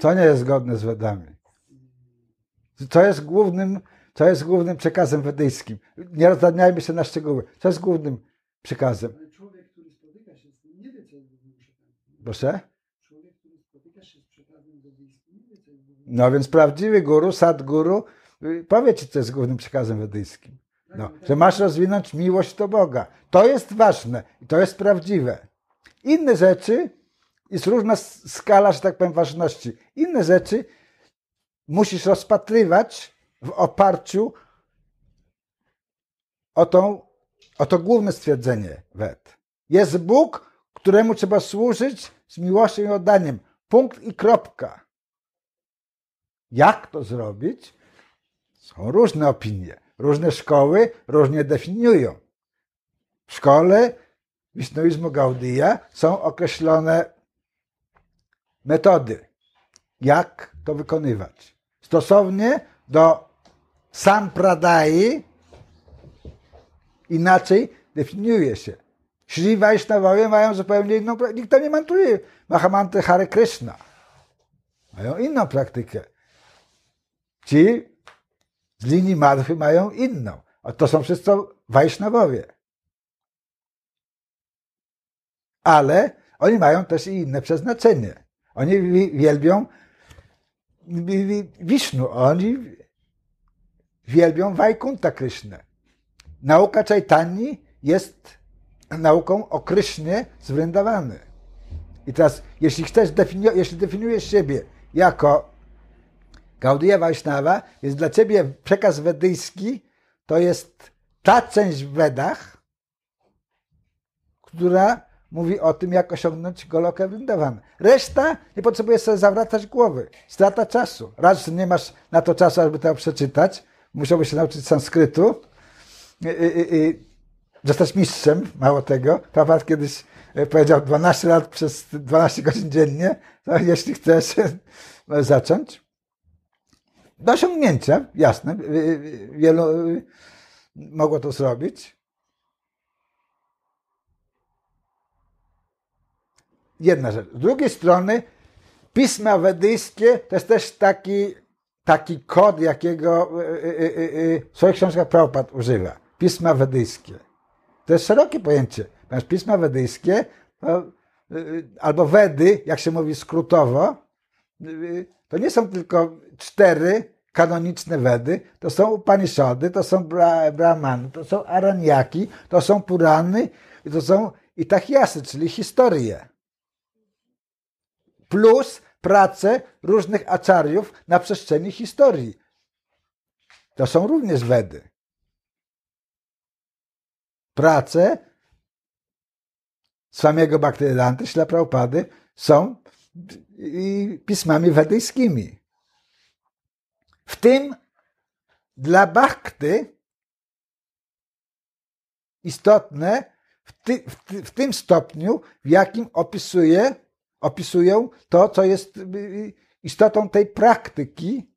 Co nie jest zgodne z Wedami? Co jest głównym, co jest głównym przekazem wedyjskim? Nie rozdrabniajmy się na szczegóły. Co jest głównym przekazem? Ale człowiek, który spotyka się z tym, nie wie, co jest głównym przekazem. Proszę? Człowiek, który spotyka się z przekazem wedyjskim, nie wie, co jest głównym No więc prawdziwy guru, sadguru, y, powie ci, co jest głównym przekazem wedyjskim. No, że masz rozwinąć miłość do Boga. To jest ważne i to jest prawdziwe. Inne rzeczy, jest różna skala, że tak powiem, ważności. Inne rzeczy musisz rozpatrywać w oparciu o, tą, o to główne stwierdzenie Wed. Jest Bóg, któremu trzeba służyć z miłością i oddaniem. Punkt i kropka. Jak to zrobić? Są różne opinie. Różne szkoły różnie definiują. W szkole Wisnuizmu Gaudia są określone metody, jak to wykonywać. Stosownie do sampradai inaczej definiuje się. Sri Vaishnavowie mają zupełnie inną praktykę. Nikt to nie mantruje Mahamanty Hare Krishna. Mają inną praktykę. Ci z linii Madhwy mają inną. A to są wszyscy Wajsznawowie. Ale oni mają też i inne przeznaczenie. Oni wi- wielbią wi- wi- Wisznu, oni wielbią Wajkunta Krysznę. Nauka Czajtani jest nauką o Krysznie z. I teraz, jeśli chcesz, defini- jeśli definiujesz siebie jako Gaudiya Vaishnava, jest dla ciebie przekaz wedyjski, to jest ta część w Wedach, która mówi o tym, jak osiągnąć Golokę Vrindavan. Reszta nie potrzebuje sobie zawracać głowy. Strata czasu. Raz, że nie masz na to czasu, aby to przeczytać, musiałbyś się nauczyć sanskrytu, i, i, i, zostać mistrzem, mało tego. Prabhat kiedyś e, powiedział 12 lat przez 12 godzin dziennie, to jeśli chcesz zacząć. Do osiągnięcia, jasne, wielu mogło to zrobić. Jedna rzecz. Z drugiej strony pisma wedyjskie to jest też taki, taki kod, jakiego y, y, y, y, w swoich książkach Prabhupada używa. Pisma wedyjskie. To jest szerokie pojęcie. Ponieważ pisma wedyjskie, y, albo Wedy, jak się mówi skrótowo, to nie są tylko cztery kanoniczne Wedy, to są Upanishady, to są bra, Brahmany, to są Araniaki, to są Purany, i to są Itachiasy, czyli historie. Plus prace różnych aczariów na przestrzeni historii. To są również Wedy. Prace samego Bhaktivedanty, Śla są pismami wedyjskimi. W tym dla Bhakty istotne w, ty, w, ty, w tym stopniu, w jakim opisuje, opisują to, co jest y, y, istotą tej praktyki,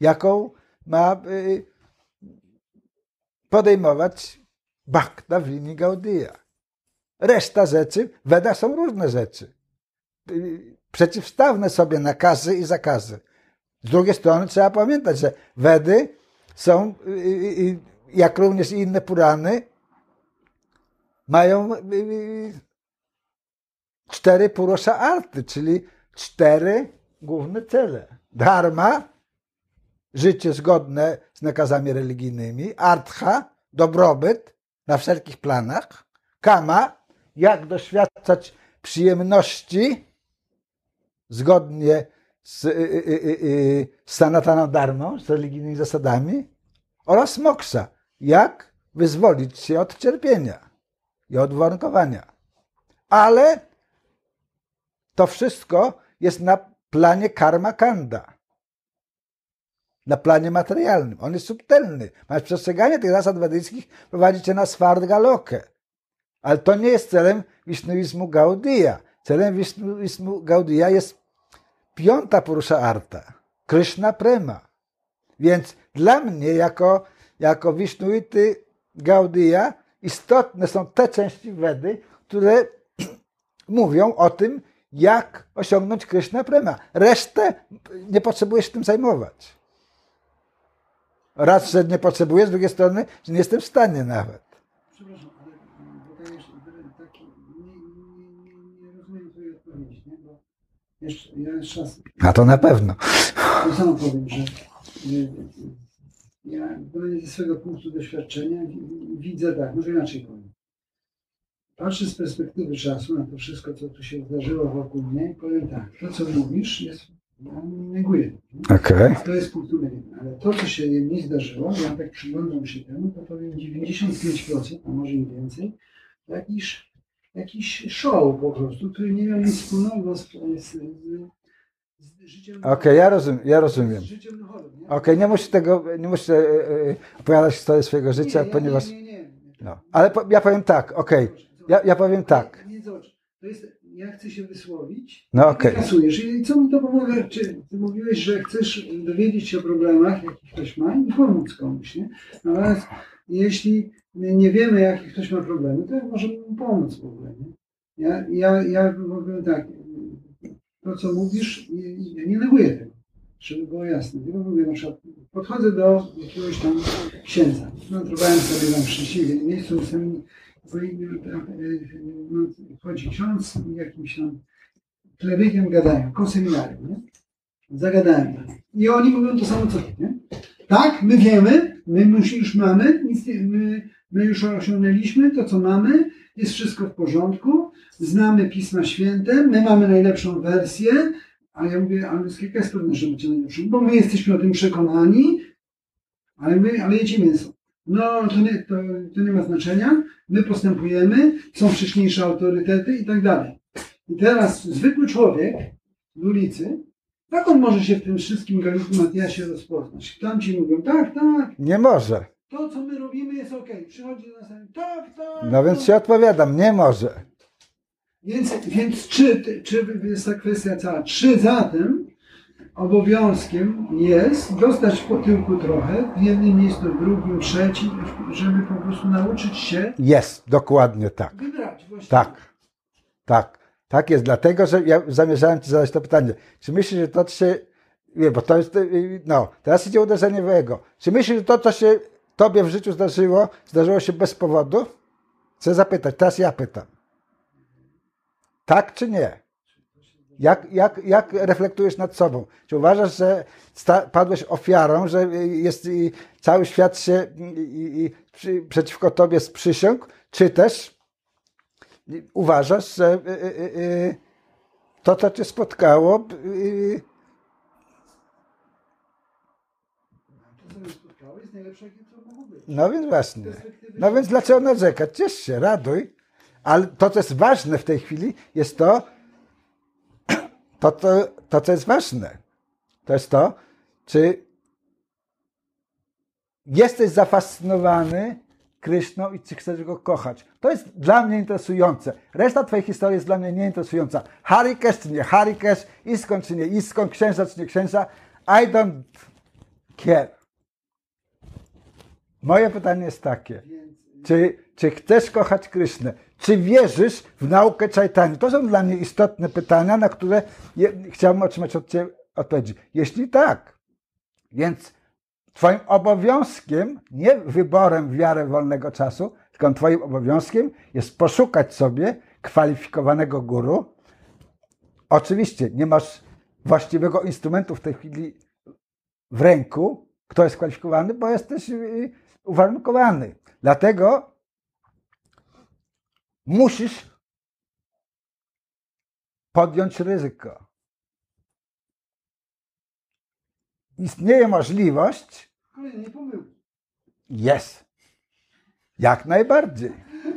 jaką ma y, podejmować Bhakta w linii Gaudiya. Reszta rzeczy, w Wedach są różne rzeczy. Przeciwstawne sobie nakazy i zakazy. Z drugiej strony trzeba pamiętać, że Wedy są, jak również inne Purany, mają y, y, cztery Purusha Arty, czyli cztery główne cele. Dharma, życie zgodne z nakazami religijnymi, artha, dobrobyt na wszelkich planach, kama, jak doświadczać przyjemności zgodnie z, y, y, y, y, z sanataną dharmą, z religijnymi zasadami oraz moksha, jak wyzwolić się od cierpienia i od warunkowania. Ale to wszystko jest na planie karma kanda na planie materialnym. On jest subtelny. Masz przestrzeganie tych zasad wedyjskich prowadzi cię na swardga lokę. Ale to nie jest celem Wisznuizmu Gaudiya. Celem Wisznuizmu Gaudiya jest piąta Purusha Arta. Krishna Prema. Więc dla mnie, jako, jako Wisznuity Gaudiya, istotne są te części Wedy, które mówią o tym, jak osiągnąć Krishna Prema. Resztę nie potrzebujesz tym zajmować. Raz, że nie potrzebujesz, z drugiej strony, że nie jestem w stanie nawet. Przepraszam, ale mm, bo to jeszcze tak, nie, nie, nie, rozumiem twojej odpowiedzi, nie? Bo jeszcze, ja jeszcze raz A to na pewno. to samo powiem, że y, ja ze swojego punktu doświadczenia wi- widzę tak, może inaczej powiem. Patrzę z perspektywy czasu na to wszystko, co tu się zdarzyło wokół mnie i powiem tak, to co mówisz jest, ja neguję. nie? Okej. To jest punkt numer jeden. Ale to, co się nie zdarzyło, ja tak przyglądam się temu, to powiem 95%, a może i więcej, jakiś, jakiś show po prostu, który nie miał nic wspólnego z, z, z, z życiem. Okej, ja rozumiem, ja rozumiem. Z życiem duchowym? Okej, nie musisz tego, nie musisz e, e, opowiadać historii swojego życia, nie, ponieważ... Nie, nie. No. Ale po, ja powiem tak, okej. Ja, ja powiem tak. Nie, nie. To jest, ja chcę się wysłowić. No okej. I co mi to pomaga? Czy ty mówiłeś, że chcesz dowiedzieć się o problemach, jakie ktoś ma i pomóc komuś, nie? Natomiast jeśli nie wiemy, jakie ktoś ma problemy, to możemy mu pomóc w ogóle, nie? Ja, ja, ja powiem tak, to co mówisz, nie, nie, nie neguję tego, żeby było jasne. Tylko mówię, na przykład podchodzę do jakiegoś tam księdza, notrowałem sobie tam w szczęśliwym miejscu, czasami no, chodzi ksiądz i jakimś tam klerykiem gadają, koło seminarium, nie? Zagadałem. tam. I oni mówią to samo co ty, nie? Tak, my wiemy, my już, mamy, nic my, my już osiągnęliśmy to, co mamy, jest wszystko w porządku, znamy Pisma Święte, my mamy najlepszą wersję, a ja mówię, ale kilka jest pewne, że macie najlepszą, bo my jesteśmy o tym przekonani, ale my, ale jecie mięso. No, to nie, to, to nie ma znaczenia, my postępujemy, są wcześniejsze autorytety i tak dalej. I teraz zwykły człowiek z ulicy, jak on może się w tym wszystkim Galiku Matiasie rozpoznać? Tamci mówią, tak, tak, Nie może. to co my robimy jest ok. Przychodzi do nas, tak, tak. No więc tak. się odpowiadam, nie może. Więc, więc czy, czy jest ta kwestia cała? Czy zatem obowiązkiem jest dostać po tyłku trochę w jednym miejscu, w drugim, trzecim, żeby po prostu nauczyć się Jest, dokładnie tak. wybrać właściwie. Tak, tak, tak jest. Dlatego, że ja zamierzałem Ci zadać to pytanie. Czy myślisz, że to się, nie, bo to jest, no, teraz idzie uderzenie w ego. Czy myślisz, że to, co się Tobie w życiu zdarzyło, zdarzyło się bez powodu? Chcę zapytać, teraz ja pytam. Tak czy nie? Jak, jak, jak reflektujesz nad sobą? Czy uważasz, że padłeś ofiarą, że jest cały świat się y, y, przy, przeciwko tobie sprzysiągł, czy też uważasz, że y, y, y, y, to, co cię spotkało, y, no więc właśnie. No więc dlaczego narzekać? Ciesz się, raduj. Ale to, co jest ważne w tej chwili, jest to, to, to, to co jest ważne, to jest to, czy jesteś zafascynowany Kryszną i czy chcesz go kochać. To jest dla mnie interesujące. Reszta twojej historii jest dla mnie nieinteresująca. Harikes czy nie Harikes, Iskon czy nie Iskon, księża czy nie księża, I don't care. Moje pytanie jest takie. Więc Czy, czy chcesz kochać Krysznę? Czy wierzysz w naukę Czajtani? To są dla mnie istotne pytania, na które je, chciałbym otrzymać od Ciebie odpowiedzi. Jeśli tak, więc Twoim obowiązkiem, nie wyborem w wiarę wolnego czasu, tylko Twoim obowiązkiem jest poszukać sobie kwalifikowanego guru. Oczywiście nie masz właściwego instrumentu w tej chwili w ręku, kto jest kwalifikowany, bo jesteś y, uwarunkowany. Dlatego musisz podjąć ryzyko. Istnieje możliwość, kolejne pomyłki. jest. Jak najbardziej.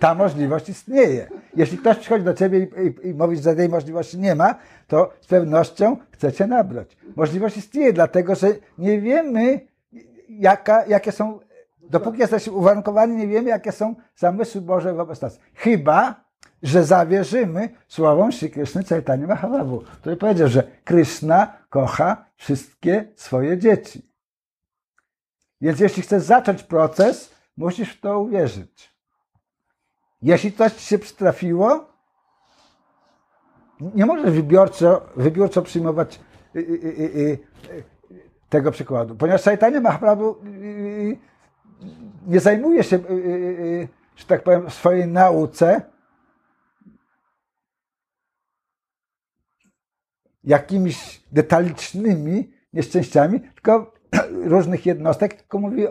Ta możliwość istnieje. Jeśli ktoś przychodzi do ciebie i, i, i mówi, że tej możliwości nie ma, to z pewnością chce cię nabrać. Możliwość istnieje, dlatego że nie wiemy, jaka, jakie są, dopóki jesteśmy uwarunkowani, nie wiemy, jakie są zamysły Boże wobec nas. Chyba, że zawierzymy słowom Sri Krishna Chaitanya Mahaprabhu, który powiedział, że Krishna kocha wszystkie swoje dzieci. Więc jeśli chcesz zacząć proces, musisz w to uwierzyć. Jeśli coś ci się przytrafiło, Nie możesz wybiorczo, wybiórczo przyjmować y, y, y, y, y, tego przykładu, ponieważ Chaitanya Mahaprabhu y, y, nie zajmuje się, y, y, y, że tak powiem, w swojej nauce jakimiś detalicznymi nieszczęściami, tylko różnych jednostek, tylko mówi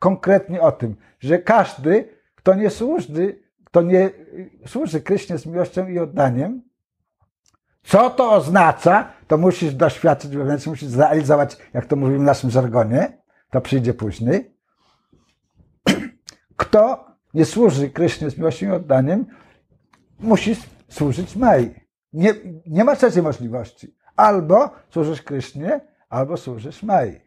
konkretnie o tym, że każdy, kto nie służy, kto nie służy Kryśnie z miłością i oddaniem, co to oznacza, to musisz doświadczyć wewnętrznie, musisz zrealizować, jak to mówimy w naszym żargonie, to przyjdzie później. Kto nie służy Kryśnie z miłością i oddaniem, musi służyć Mai. Nie, nie ma trzeciej możliwości. Albo służysz Kryśnie, albo służysz Mai.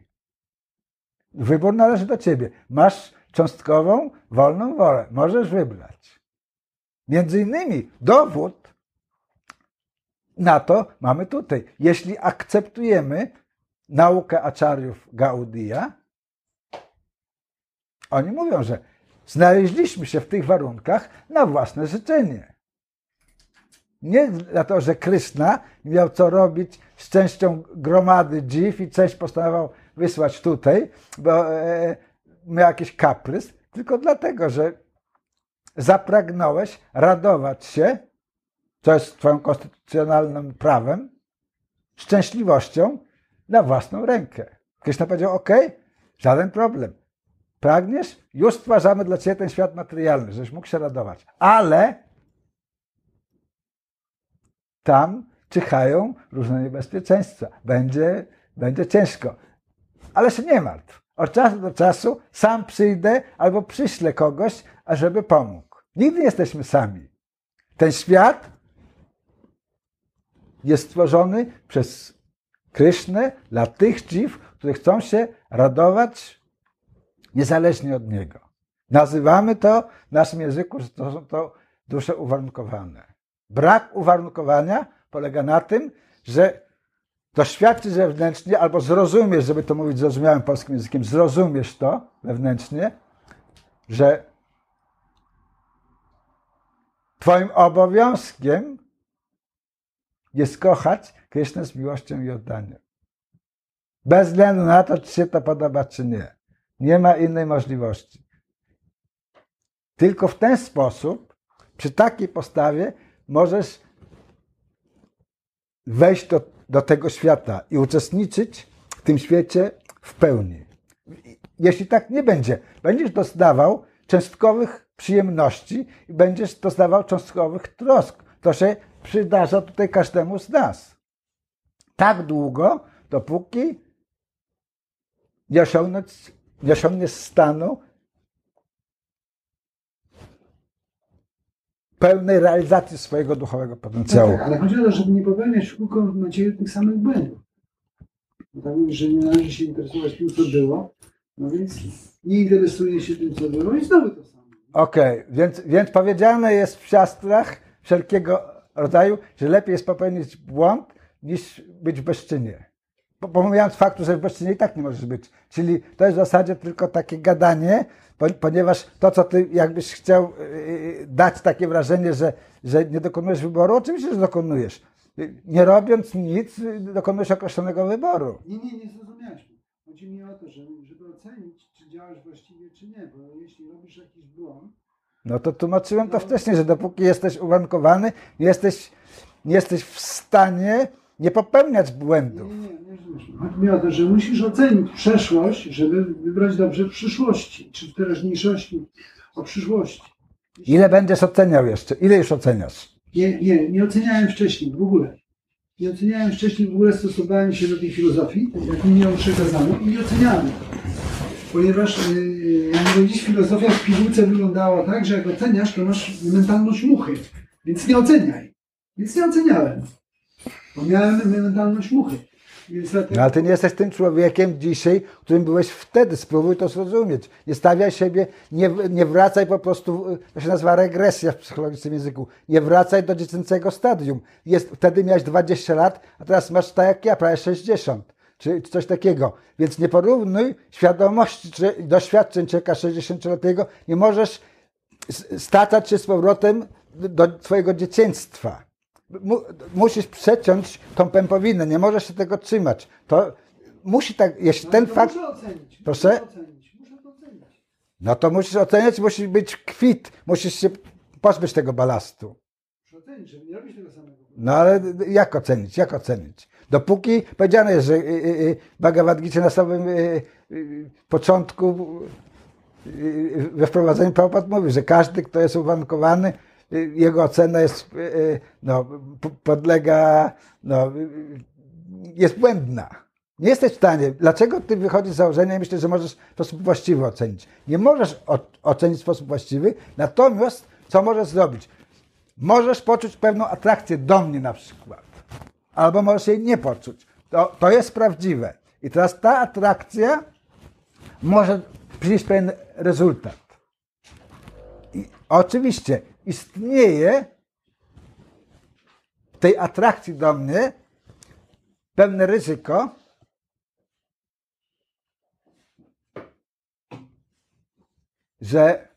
Wybór należy do ciebie. Masz cząstkową, wolną wolę. Możesz wybrać. Między innymi dowód na to mamy tutaj. Jeśli akceptujemy naukę aczariów Gaudia, oni mówią, że znaleźliśmy się w tych warunkach na własne życzenie. Nie dlatego, że Kryszna miał co robić z częścią gromady dziw i część postanowił wysłać tutaj, bo e, miał jakiś kaprys, tylko dlatego, że zapragnąłeś radować się, co jest twoim konstytucjonalnym prawem, szczęśliwością na własną rękę. Kryszna powiedział, ok, żaden problem. Pragniesz? Już stwarzamy dla ciebie ten świat materialny, żebyś mógł się radować. Ale tam czyhają różne niebezpieczeństwa. Będzie, będzie ciężko. Ale się nie martw. Od czasu do czasu sam przyjdę albo przyślę kogoś, ażeby pomógł. Nigdy nie jesteśmy sami. Ten świat jest stworzony przez Krysznę dla tych dziw, które chcą się radować niezależnie od Niego. Nazywamy to w naszym języku, że to są to dusze uwarunkowane. Brak uwarunkowania polega na tym, że doświadczysz wewnętrznie albo zrozumiesz, żeby to mówić zrozumiałym polskim językiem, zrozumiesz to wewnętrznie, że Twoim obowiązkiem jest kochać Krysznę z miłością i oddaniem. Bez względu na to, czy się to podoba, czy nie. Nie ma innej możliwości. Tylko w ten sposób, przy takiej postawie, możesz wejść do, do tego świata i uczestniczyć w tym świecie w pełni. Jeśli tak nie będzie, będziesz dostawał cząstkowych przyjemności i będziesz dostawał cząstkowych trosk. To się przydarza tutaj każdemu z nas. Tak długo, dopóki nie osiągniesz, nie osiągniesz stanu pełnej realizacji swojego duchowego potencjału. Tak, ale chodzi o to, żeby nie popełniać w kółko ciebie tych samych błędów. Tak mówisz, że nie należy się interesować tym, co było, no więc nie interesuje się tym, co było i znowu to samo. Okej, więc, więc powiedziane jest w siastrach wszelkiego rodzaju, że lepiej jest popełnić błąd, niż być w bezczynie. Po- Pomijając faktu, że w bezczynie i tak nie możesz być. Czyli to jest w zasadzie tylko takie gadanie, po- ponieważ to, co ty jakbyś chciał yy, dać takie wrażenie, że, że nie dokonujesz wyboru, oczywiście, że dokonujesz. Nie robiąc nic, dokonujesz określonego wyboru. Nie, nie, nie zrozumiałeś mnie. Chodzi mi o to, że, żeby ocenić, czy działasz właściwie, czy nie, bo jeśli robisz jakiś błąd, No to tłumaczyłem to wcześniej, że dopóki jesteś uwarunkowany, nie jesteś, nie jesteś w stanie nie popełniać błędów. nie, nie, nie. Chodzi mi o to, że musisz ocenić przeszłość, żeby wybrać dobrze w przyszłości, czy w teraźniejszości o przyszłości. Ile będziesz oceniał jeszcze? Ile już oceniasz? Nie, nie, nie oceniałem wcześniej w ogóle. Nie oceniałem wcześniej w ogóle, stosowałem się do tej filozofii, jak mi ją przekazano i nie oceniałem. Ponieważ yy, jak mówię, dziś filozofia w pigułce wyglądała tak, że jak oceniasz, to masz mentalność muchy. Więc nie oceniaj. Więc nie oceniałem. Bo miałem mentalność muchy. Dlatego... No, ale ty nie jesteś tym człowiekiem dzisiaj, którym byłeś wtedy. Spróbuj to zrozumieć. Nie stawiaj siebie, nie, nie wracaj po prostu, y, to się nazywa regresja w psychologicznym języku. Nie wracaj do dziecięcego stadium. Jest, wtedy miałeś 20 lat, a teraz masz tak jak ja, prawie 60. Czy, czy coś takiego. Więc nie porównuj świadomości czy doświadczeń człowieka 60-letniego. Nie możesz s- staczać się z powrotem do twojego dzieciństwa. Mu, musisz przeciąć tą pępowinę, nie możesz się tego trzymać. To musi tak, jeśli ten to fakt, Muszę ocenić. Proszę? Muszę ocenić. Muszę to ocenić. no to musisz oceniać, musi być kwit, musisz się pozbyć tego balastu. Muszę ocenić, żeby nie robić tego samego. No ale jak ocenić, jak ocenić? Dopóki powiedziane jest, że y, y, y, Bhagavad Gita na samym y, y, początku y, we wprowadzeniu Prabhupada mówi, że każdy, kto jest uwarunkowany, y, jego ocena jest, y, y, no, podlega, no, y, y, jest błędna. Nie jesteś w stanie. Dlaczego ty wychodzisz z założenia i myślisz, że możesz w sposób właściwy ocenić? Nie możesz ocenić w sposób właściwy, natomiast co możesz zrobić? Możesz poczuć pewną atrakcję do mnie na przykład, albo możesz jej nie poczuć. To, to jest prawdziwe. I teraz ta atrakcja może przynieść pewien rezultat. I oczywiście istnieje w tej atrakcji do mnie pewne ryzyko, że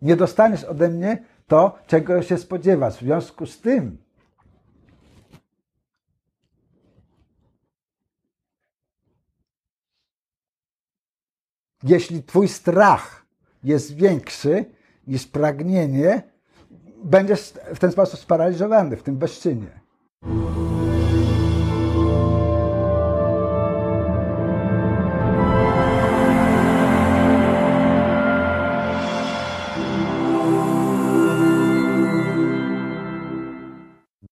nie dostaniesz ode mnie to, czego się spodziewasz. W związku z tym, jeśli twój strach jest większy i spragnienie, będziesz w ten sposób sparaliżowany w tym bezczynie.